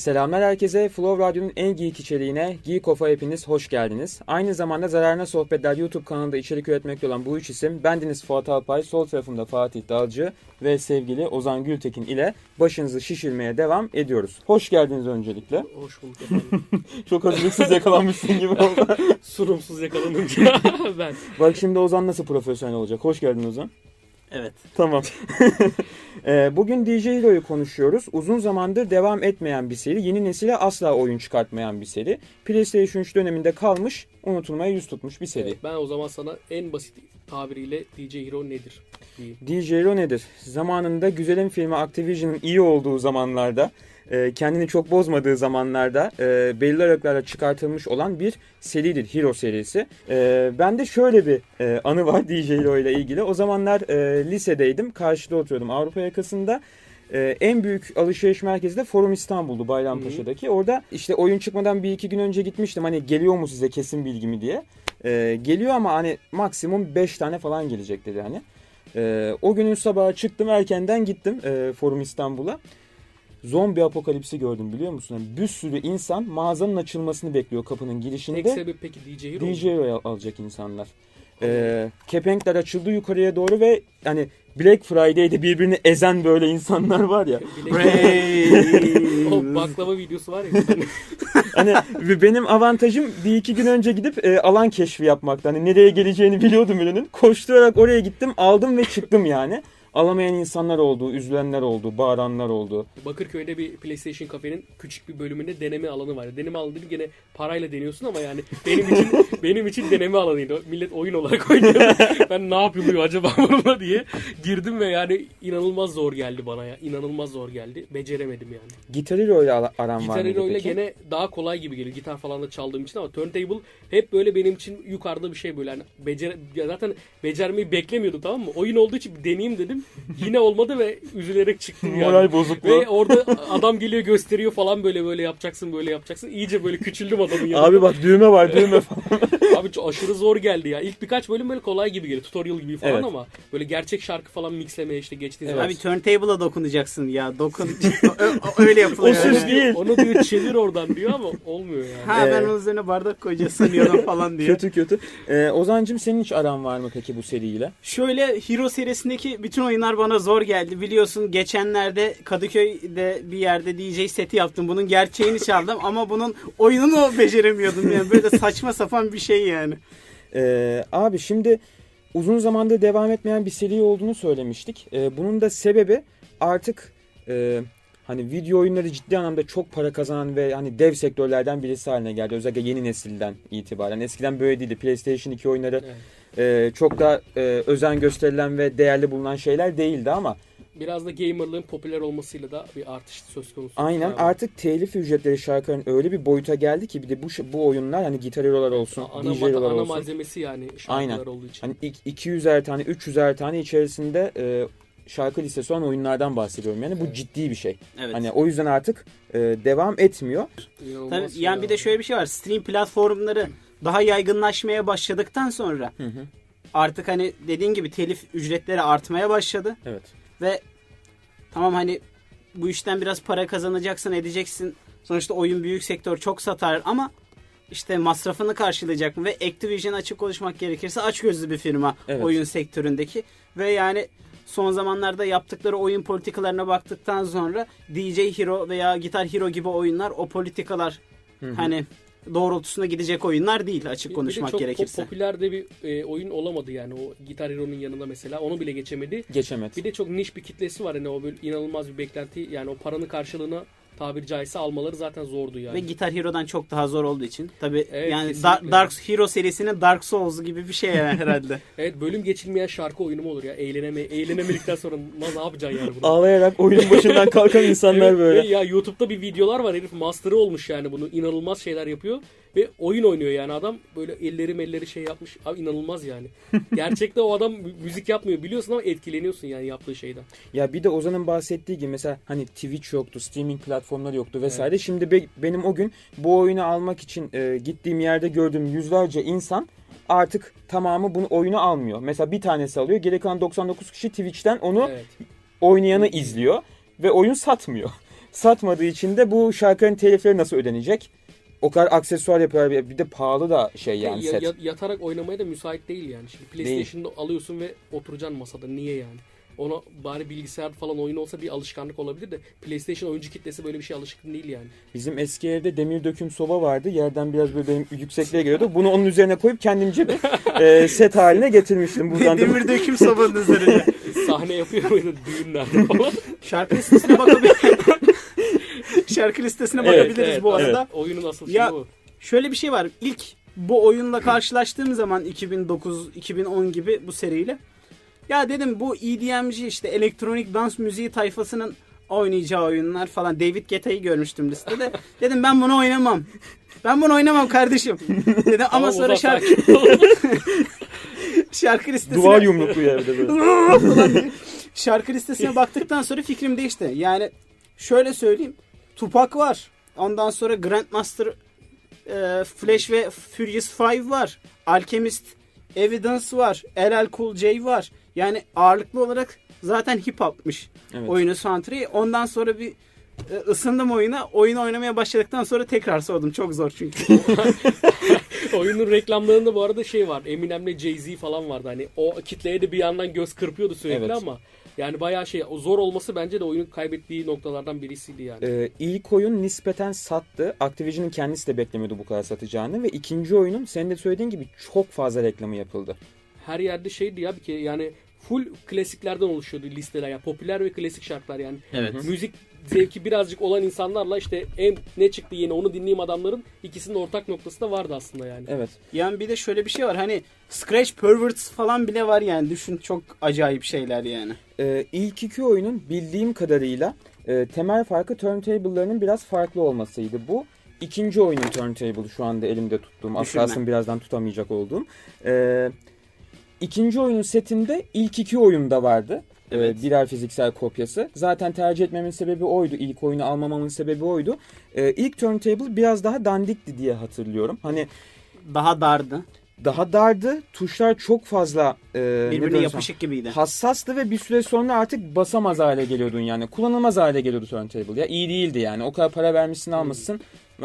Selamlar herkese. Flow Radyo'nun en geek içeriğine Geek Off'a hepiniz hoş geldiniz. Aynı zamanda Zararına Sohbetler YouTube kanalında içerik üretmekte olan bu üç isim bendeniz Fuat Alpay, sol tarafımda Fatih Dalcı ve sevgili Ozan Gültekin ile başınızı şişirmeye devam ediyoruz. Hoş geldiniz öncelikle. Hoş bulduk efendim. Çok hazırlıksız yakalanmışsın gibi oldu. Surumsuz yakalanınca ben. Bak şimdi Ozan nasıl profesyonel olacak. Hoş geldin Ozan. Evet. Tamam. Ee, Bugün DJ Hero'yu konuşuyoruz. Uzun zamandır devam etmeyen bir seri. Yeni nesile asla oyun çıkartmayan bir seri. PlayStation 3 döneminde kalmış, unutulmaya yüz tutmuş bir seri. Evet, ben o zaman sana en basit tabiriyle DJ Hero nedir diyeyim. DJ Hero nedir? Zamanında güzelim filmi Activision'ın iyi olduğu zamanlarda, e, kendini çok bozmadığı zamanlarda e, belirli aralıklarla çıkartılmış olan bir seridir. Hero serisi. E, Bende şöyle bir e, anı var DJ Hero ile ilgili. O zamanlar e, lisedeydim. Karşıda oturuyordum Avrupa yakasında. E, en büyük alışveriş merkezi de Forum İstanbul'du Bayrampaşa'daki. Orada işte oyun çıkmadan bir iki gün önce gitmiştim. Hani geliyor mu size kesin bilgimi diye. E, geliyor ama hani maksimum 5 tane falan gelecek dedi hani. Ee, o günün sabahı çıktım erkenden gittim e, Forum İstanbul'a. Zombi apokalipsi gördüm biliyor musun? Yani bir sürü insan mağazanın açılmasını bekliyor kapının girişinde. Tek sebep peki DJ Hero? DJ al- alacak insanlar. Ee, kepenkler açıldı yukarıya doğru ve hani Black Friday'de birbirini ezen böyle insanlar var ya. Bilek- o baklava videosu var ya. Hani benim avantajım bir iki gün önce gidip e, alan keşfi yapmakta. Hani nereye geleceğini biliyordum ürünün. Koşturarak oraya gittim aldım ve çıktım yani. Alamayan insanlar oldu, üzülenler oldu, bağıranlar oldu. Bakırköy'de bir PlayStation kafenin küçük bir bölümünde deneme alanı var. Deneme alanı değil gene parayla deniyorsun ama yani benim için benim için deneme alanıydı. Millet oyun olarak oynuyor. ben ne yapılıyor acaba bununla diye girdim ve yani inanılmaz zor geldi bana ya. İnanılmaz zor geldi. Beceremedim yani. Gitar Hero ile aran var Gitar Hero ile gene daha kolay gibi geliyor. Gitar falan da çaldığım için ama turntable hep böyle benim için yukarıda bir şey böyle. Yani becer zaten becermeyi beklemiyordum tamam mı? Oyun olduğu için deneyeyim dedim. Yine olmadı ve üzülerek çıktım yani. Moral bozukluğu. Ve orada adam geliyor gösteriyor falan böyle böyle yapacaksın böyle yapacaksın. İyice böyle küçüldüm adamın yanında. Abi bak düğme var düğme falan. Abi çok aşırı zor geldi ya. İlk birkaç bölüm böyle kolay gibi geliyor. Tutorial gibi falan Evet. ama böyle gerçek şarkı falan mixlemeye işte geçtiğin Evet. Abi turntable'a dokunacaksın ya. Dokun. Öyle yapılıyor. O söz yani. değil. Onu diyor çevir oradan diyor ama olmuyor yani. Ha ben onun üzerine bardak koyacağız sanıyordum falan diye. kötü kötü. Ee, Ozancım senin hiç aran var mı peki bu seriyle? Şöyle Hero serisindeki bütün oyunlar bana zor geldi. Biliyorsun geçenlerde Kadıköy'de bir yerde DJ seti yaptım. Bunun gerçeğini çaldım ama bunun oyununu beceremiyordum yani. Böyle saçma sapan bir şey yani. Ee, abi şimdi uzun zamandır devam etmeyen bir seri olduğunu söylemiştik. Ee, bunun da sebebi artık e, hani video oyunları ciddi anlamda çok para kazanan ve hani dev sektörlerden birisi haline geldi. Özellikle yeni nesilden itibaren. Eskiden böyle değildi. PlayStation 2 oyunları Evet. E, çok da e, özen gösterilen ve değerli bulunan şeyler değildi ama Biraz da gamerlığın popüler olmasıyla da bir artış söz konusu. aynen Yani artık telif ücretleri şarkıların öyle bir boyuta geldi ki bir de bu bu oyunlar hani gitar hero'lar olsun, ana, DJ hero'lar ana olsun. malzemesi yani şarkılar Aynen. olduğu için. Hani ik- 200'er tane, 300'er tane içerisinde e, şarkı listesi olan oyunlardan bahsediyorum. Yani bu Evet. ciddi bir şey. Evet. Hani o yüzden artık e, devam etmiyor. Tabii, yani bir de şöyle bir şey var. Stream platformları daha yaygınlaşmaya başladıktan sonra Hı hı. artık hani dediğin gibi telif ücretleri artmaya başladı. Evet. Ve tamam hani bu işten biraz para kazanacaksın edeceksin. Sonuçta oyun büyük sektör çok satar ama işte masrafını karşılayacak mı? Ve Activision açık konuşmak gerekirse aç gözlü bir firma Evet. oyun sektöründeki. Ve yani son zamanlarda yaptıkları oyun politikalarına baktıktan sonra DJ Hero veya Guitar Hero gibi oyunlar o politikalar hani doğrultusunda gidecek oyunlar değil açık Bir- konuşmak bir de çok gerekirse. pop- popüler de bir e, oyun olamadı yani o Gitar Hero'nun yanında mesela onu bile geçemedi. Geçemez. Bir de çok niş bir kitlesi var hani o böyle inanılmaz bir beklenti yani o paranın karşılığını tabiri caizse almaları zaten zordu yani. Ve Guitar Hero'dan çok daha zor olduğu için. Tabi Evet, yani kesinlikle. Dar- Dark Hero serisinin Dark Souls gibi bir şey yani herhalde. Evet bölüm geçilmeyen şarkı oyunu mu olur ya? Eğleneme, eğlenemedikten sonra ne yapacaksın yani bunu? Ağlayarak oyunun başından kalkan insanlar Evet, böyle. ya YouTube'da bir videolar var herif master'ı olmuş yani bunu inanılmaz şeyler yapıyor ve oyun oynuyor yani adam böyle elleri elleri şey yapmış abi inanılmaz yani. Gerçekte o adam mü- müzik yapmıyor biliyorsun ama etkileniyorsun yani yaptığı şeyden. Ya bir de Ozan'ın bahsettiği gibi mesela hani Twitch yoktu, streaming platformları yoktu vesaire. Şimdi be- benim o gün bu oyunu almak için e, gittiğim yerde gördüğüm yüzlerce insan artık tamamı bunu oyunu almıyor. Mesela bir tanesi alıyor. Geri kalan 99 kişi Twitch'ten onu Evet. oynayanı izliyor ve oyun satmıyor. Satmadığı için de bu şarkının telifleri nasıl ödenecek? O kadar aksesuar yapıyorlar. Bir de pahalı da şey yani Ya- set. ya- yatarak oynamaya da müsait değil yani. Şimdi PlayStation'da alıyorsun ve oturacaksın masada. Niye yani? Ona bari bilgisayar falan oyun olsa bir alışkanlık olabilir de PlayStation oyuncu kitlesi böyle bir şey alışkın değil yani. Bizim eski evde demir döküm soba vardı. Yerden biraz böyle benim yüksekliğe geliyordu. Bunu onun üzerine koyup kendimce bir e, set haline getirmiştim. Buradan da Demir döküm sobanın üzerine. Sahne yapıyor muydu düğünlerde falan? Şarkı listesine bakabiliriz. Şarkı listesine Evet, bakabiliriz bu arada. Oyunun asıl Ya- bu. Şöyle bir şey var. İlk bu oyunla karşılaştığım zaman 2009-2010 gibi bu seriyle. Ya dedim bu EDM'ci işte elektronik dans müziği tayfasının oynayacağı oyunlar falan. David Guetta'yı görmüştüm listede. dedim ben bunu oynamam. Ben bunu oynamam kardeşim. Dedim ama Tamam, sonra şarkı şarkı listesine duvar yumruklu evde böyle. şarkı listesine baktıktan sonra fikrim değişti. Yani şöyle söyleyeyim. Tupac var. Ondan sonra Grandmaster e, Flash ve Furious 5 var. Alchemist Evidence var. LL Cool J var. Yani ağırlıklı olarak zaten hip hop'mış Evet. oyunu soundtrack'i. Ondan sonra bir e, ısındım oyuna. Oyunu oynamaya başladıktan sonra tekrar sordum. Çok zor çünkü. Oyunun reklamlarında bu arada şey var. Eminem'le Jay-Z falan vardı. Hani o kitleye de bir yandan göz kırpıyordu sürekli Evet. ama yani bayağı şey zor olması bence de oyunun kaybettiği noktalardan birisiydi yani. Ee, ilk oyun nispeten sattı. Activision'ın kendisi de beklemiyordu bu kadar satacağını ve ikinci oyunun senin de söylediğin gibi çok fazla reklamı yapıldı. Her yerde şeydi ya bir kere yani full klasiklerden oluşuyordu listeler yani popüler ve klasik şarkılar yani. Evet. Müzik zevki birazcık olan insanlarla işte en ne çıktı yeni onu dinleyeyim adamların ikisinin ortak noktası da vardı aslında yani. Evet. Yani bir de şöyle bir şey var. Hani Scratch Perverts falan bile var yani. Düşün çok acayip şeyler yani. Ee, ilk iki oyunun bildiğim kadarıyla e, temel farkı turntable'larının biraz farklı olmasıydı. Bu ikinci oyunun turntable şu anda elimde tuttuğum. Kalsın birazdan tutamayacak olduğum. Ee, ikinci oyunun setinde ilk iki oyunda vardı. Ee, Evet. birer fiziksel kopyası. Zaten tercih etmemin sebebi oydu. İlk oyunu almamamın sebebi oydu. Ee, ilk turntable biraz daha dandikti diye hatırlıyorum. Hani Daha dardı. daha dardı. Tuşlar çok fazla e, ne Birbirine yapışık gibiydi. hassastı ve bir süre sonra artık basamaz hale geliyordun yani. Kullanılmaz hale geliyordu turntable. Ya iyi değildi yani. O kadar para vermişsin almışsın.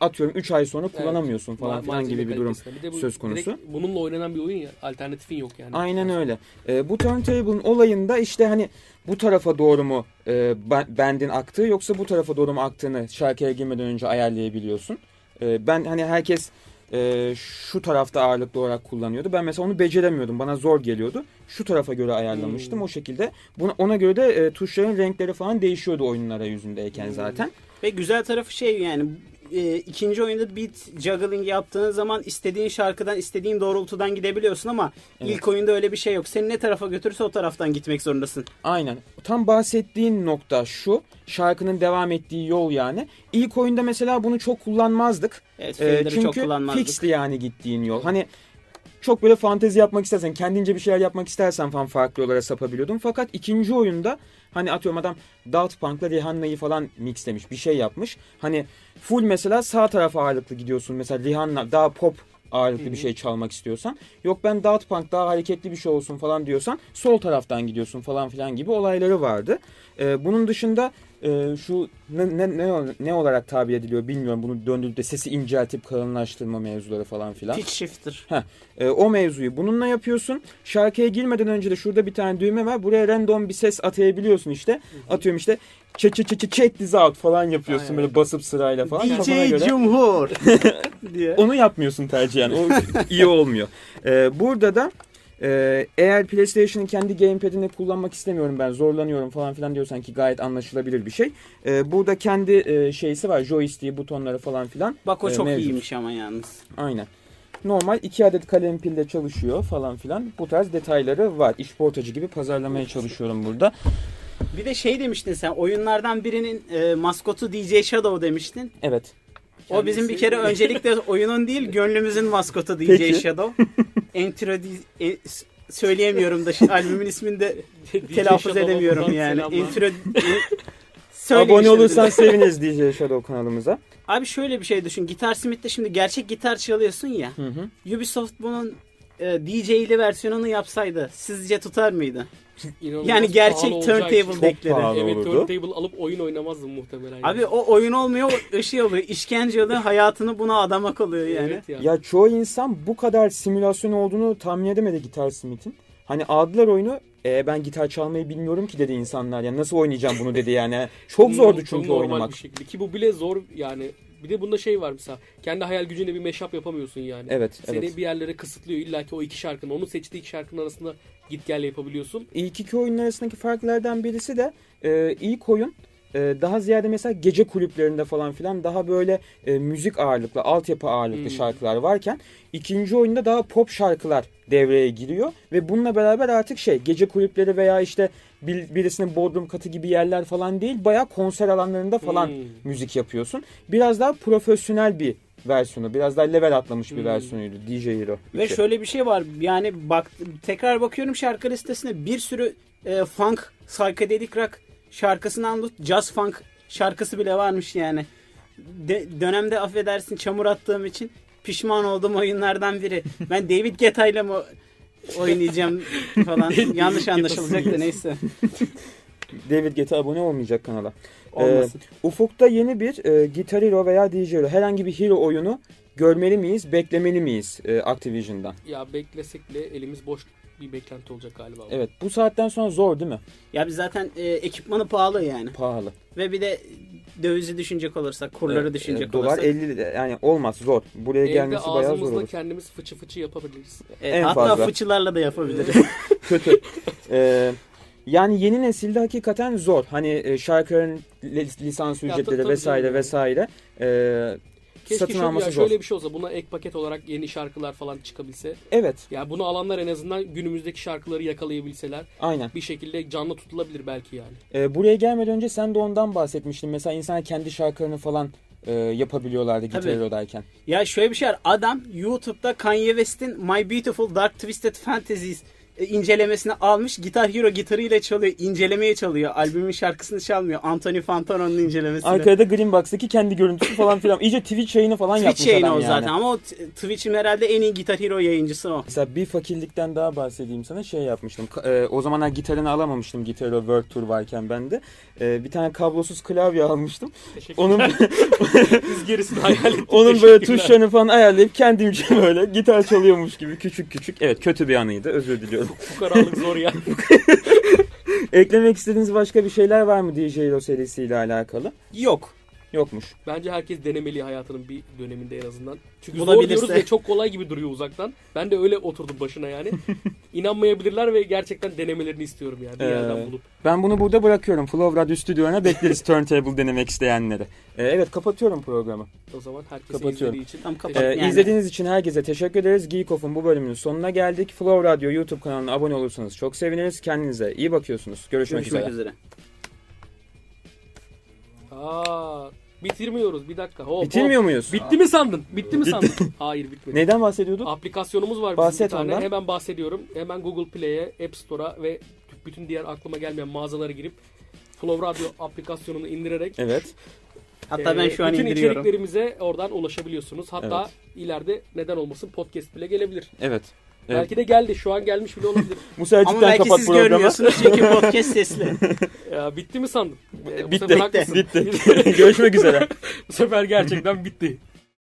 Atıyorum 3 ay sonra kullanamıyorsun falan Ma- filan gibi bir durum. Bir de bu söz konusu. bununla oynanan bir oyun ya. Alternatifin yok yani. Aynen öyle. Ee, bu turntable'ın olayında işte hani bu tarafa doğru mu e, ben- bendin aktığı yoksa bu tarafa doğru mu aktığını şarkıya girmeden önce ayarlayabiliyorsun. Ee, ben hani herkes e, şu tarafta ağırlıklı olarak kullanıyordu. Ben mesela onu beceremiyordum. Bana zor geliyordu. Şu tarafa göre ayarlamıştım Hmm. o şekilde. Buna, ona göre de e, tuşların renkleri falan değişiyordu oyunlara yüzündeyken Hmm. zaten. Ve güzel tarafı şey yani e, ikinci oyunda beat juggling yaptığın zaman istediğin şarkıdan istediğin doğrultudan gidebiliyorsun ama Evet. ilk oyunda öyle bir şey yok. Seni ne tarafa götürürse o taraftan gitmek zorundasın. Aynen. Tam bahsettiğin nokta şu. Şarkının devam ettiği yol yani. İlk oyunda mesela bunu çok kullanmazdık. Evet, Ee, fader'ı çok çünkü kullanmazdık. fixti yani gittiğin yol. Hani çok böyle fantezi yapmak istersen, kendince bir şeyler yapmak istersen falan farklı yollara sapabiliyordun. Fakat ikinci oyunda hani atıyorum adam Daft Punk'la Rihanna'yı falan mixlemiş, bir şey yapmış. Hani full mesela sağ tarafa ağırlıklı gidiyorsun. Mesela Rihanna daha pop ağırlıklı bir şey çalmak istiyorsan. Yok ben Daft Punk daha hareketli bir şey olsun falan diyorsan sol taraftan gidiyorsun falan filan gibi olayları vardı. Ee, bunun dışında e, şu ne, ne, ne, ne olarak tabir ediliyor bilmiyorum. Bunu döndürüp de sesi inceltip kalınlaştırma mevzuları falan filan. Pitch shifter. Ee, o mevzuyu bununla yapıyorsun. Şarkıya girmeden önce de şurada bir tane düğme var. Buraya random bir ses atayabiliyorsun işte. Atıyorum işte check check check check this out falan yapıyorsun Aynen. böyle basıp sırayla falan. DJ göre. Cumhur diye. Onu yapmıyorsun tercihen. O iyi olmuyor. Ee, burada da e, eğer PlayStation'ın kendi gamepad'ini kullanmak istemiyorum ben zorlanıyorum falan filan diyorsan ki gayet anlaşılabilir bir şey. Ee, burada kendi e, şeysi var. Joystick'i, butonları falan filan. Bak o e, çok mevcut. iyiymiş ama yalnız. Aynen. Normal iki adet kalem pilde çalışıyor falan filan. Bu tarz detayları var. İş portacı gibi pazarlamaya çalışıyorum burada. Bir de şey demiştin sen oyunlardan birinin e, maskotu DJ Shadow demiştin. Evet. O bizim bir kere öncelikle oyunun değil gönlümüzün maskotu DJ Peki. Shadow. Entro e, s- söyleyemiyorum da şu albümün ismini de telaffuz edemiyorum yani. Intro e, Abone olursan seviniriz DJ Shadow kanalımıza. Abi şöyle bir şey düşün. Gitar Smith'te şimdi gerçek gitar çalıyorsun ya. Hı hı. Ubisoft bunun e, DJ'li versiyonunu yapsaydı sizce tutar mıydı? İnanılmaz Yani gerçek turntable pahalı. Evet olurdu. turntable alıp oyun oynamazdım muhtemelen. yani. Abi o oyun olmuyor, o ışığı oluyor. İşkence oluyor, hayatını buna adamak oluyor yani. Evet ya. Ya çoğu insan bu kadar simülasyon olduğunu tahmin edemedi Gitar Smith'in. Hani aldılar oyunu e, ben gitar çalmayı bilmiyorum ki dedi insanlar. Yani nasıl oynayacağım bunu dedi yani. Çok zordu çünkü normal oynamak. bir şekilde. Ki bu bile zor yani. Bir de bunda şey var mesela. Kendi hayal gücünle bir mashup yapamıyorsun yani. Evet, Seni evet. bir yerlere kısıtlıyor. İlla ki o iki şarkının, onun seçtiği iki şarkının arasında git gel yapabiliyorsun. İlk iki oyunun arasındaki farklardan birisi de e, ilk oyun daha ziyade mesela gece kulüplerinde falan filan daha böyle e, müzik ağırlıklı, altyapı ağırlıklı Hmm. şarkılar varken ikinci oyunda daha pop şarkılar devreye giriyor ve bununla beraber artık şey gece kulüpleri veya işte bir, birisinin bodrum katı gibi yerler falan değil bayağı konser alanlarında falan Hmm. müzik yapıyorsun. Biraz daha profesyonel bir versiyonu, biraz daha level atlamış bir Hmm. versiyonuydu DJ Hero. Ve üçü. şöyle bir şey var. Yani bak tekrar bakıyorum şarkı listesine bir sürü e, funk, psychedelic rock şarkısından tut jazz funk şarkısı bile varmış yani. De- dönemde affedersin çamur attığım için pişman olduğum oyunlardan biri. Ben David Guetta ile mi oynayacağım falan. Yanlış anlaşılacak da neyse. David Guetta abone olmayacak kanala. Olmasın. Ee, Ufuk'ta yeni bir e, Guitar Hero veya DJ Hero herhangi bir hero oyunu görmeli miyiz, beklemeli miyiz e, Activision'dan? Ya beklesek bile elimiz boş bir beklenti olacak galiba. Evet bu saatten sonra zor değil mi? Ya biz zaten e, ekipmanı pahalı yani. Pahalı. Ve bir de dövizi düşünecek olursak, kurları Evet, düşünecek e, dolar olursak. 50 lira. yani olmaz zor. Buraya Evde gelmesi bayağı zor ağzımızla olur. kendimiz fıçı fıçı yapabiliriz. Evet, en hatta fazla. fıçılarla da yapabiliriz. Kötü. Ee, yani yeni nesilde hakikaten zor. Hani e, şarkıların li- lisans Ya, ücretleri tabii vesaire vesaire. Ee, Keşke satın şöyle, alması ya zor. şöyle bir şey olsa buna ek paket olarak yeni şarkılar falan çıkabilse. Evet Ya bunu alanlar en azından günümüzdeki şarkıları yakalayabilseler aynen. bir şekilde canlı tutulabilir belki yani. Ee, buraya gelmeden önce sen de ondan bahsetmiştin. Mesela insanlar kendi şarkılarını falan e, yapabiliyorlardı Guitar. Hero'dayken. Ya şöyle bir şey var. Adam YouTube'da Kanye West'in My Beautiful Dark Twisted Fantasies incelemesini almış. Guitar Hero gitarıyla çalıyor. incelemeye çalıyor. Albümün şarkısını çalmıyor. Anthony Fantano'nun incelemesini. Arkada Green Box'taki kendi görüntüsü falan filan. İyice Twitch yayını falan Twitch yapmış yayını adam o yani. zaten ama o Twitch'in herhalde en iyi Guitar Hero yayıncısı o. Mesela bir fakirlikten daha bahsedeyim sana. Şey yapmıştım. E, o zamanlar gitarını alamamıştım. Guitar Hero World Tour varken ben de. E, bir tane kablosuz klavye almıştım. Onun Biz gerisini hayal ettik. onun böyle tuşlarını falan ayarlayıp kendimce böyle gitar çalıyormuş gibi küçük küçük. Evet kötü bir anıydı. Özür diliyorum. Fukaralık zor ya. Eklemek istediğiniz başka bir şeyler var mı DJ Hero serisiyle alakalı? Yok. Yokmuş. Bence herkes denemeli hayatının bir döneminde en azından. Çünkü zor diyoruz ve çok kolay gibi duruyor uzaktan. Ben de öyle oturdum başına yani. İnanmayabilirler ve gerçekten denemelerini istiyorum yani bir Ee, yerden bulup. Ben bunu burada bırakıyorum. Flow Radyo stüdyolarına bekleriz turntable denemek isteyenleri. Ee, evet kapatıyorum programı. O zaman herkese Kapatıyorum. izlediği için. Tam kapat. Ee, Yani. İzlediğiniz için herkese teşekkür ederiz. Geek Off'un bu bölümünün sonuna geldik. Flow Radyo YouTube kanalına abone olursanız çok seviniriz. Kendinize iyi bakıyorsunuz. Görüşmek, Görüşmek üzere. üzere. Aa, bitirmiyoruz bir dakika. Hop, Bitirmiyor hop. muyuz? Bitti mi sandın? Bitti mi sandın? Hayır bitmedi. Neyden bahsediyorduk? Aplikasyonumuz var bizim Bahset bir tane. ondan. Hemen bahsediyorum. Hemen Google Play'e, App Store'a ve bütün diğer aklıma gelmeyen mağazalara girip Flow Radyo aplikasyonunu indirerek Evet. Hatta ben e, şu an bütün indiriyorum. içeriklerimize oradan ulaşabiliyorsunuz. Hatta ileride neden olmasın podcast bile gelebilir. Evet. Evet. Belki de geldi. Şu an gelmiş bile olabilir. Musa Ama cidden belki kapat siz programı. görmüyorsunuz çünkü podcast sesli. ya bitti mi sandın? E, bu Bitti. haklısın. Bitti. Görüşmek üzere. bu sefer gerçekten bitti.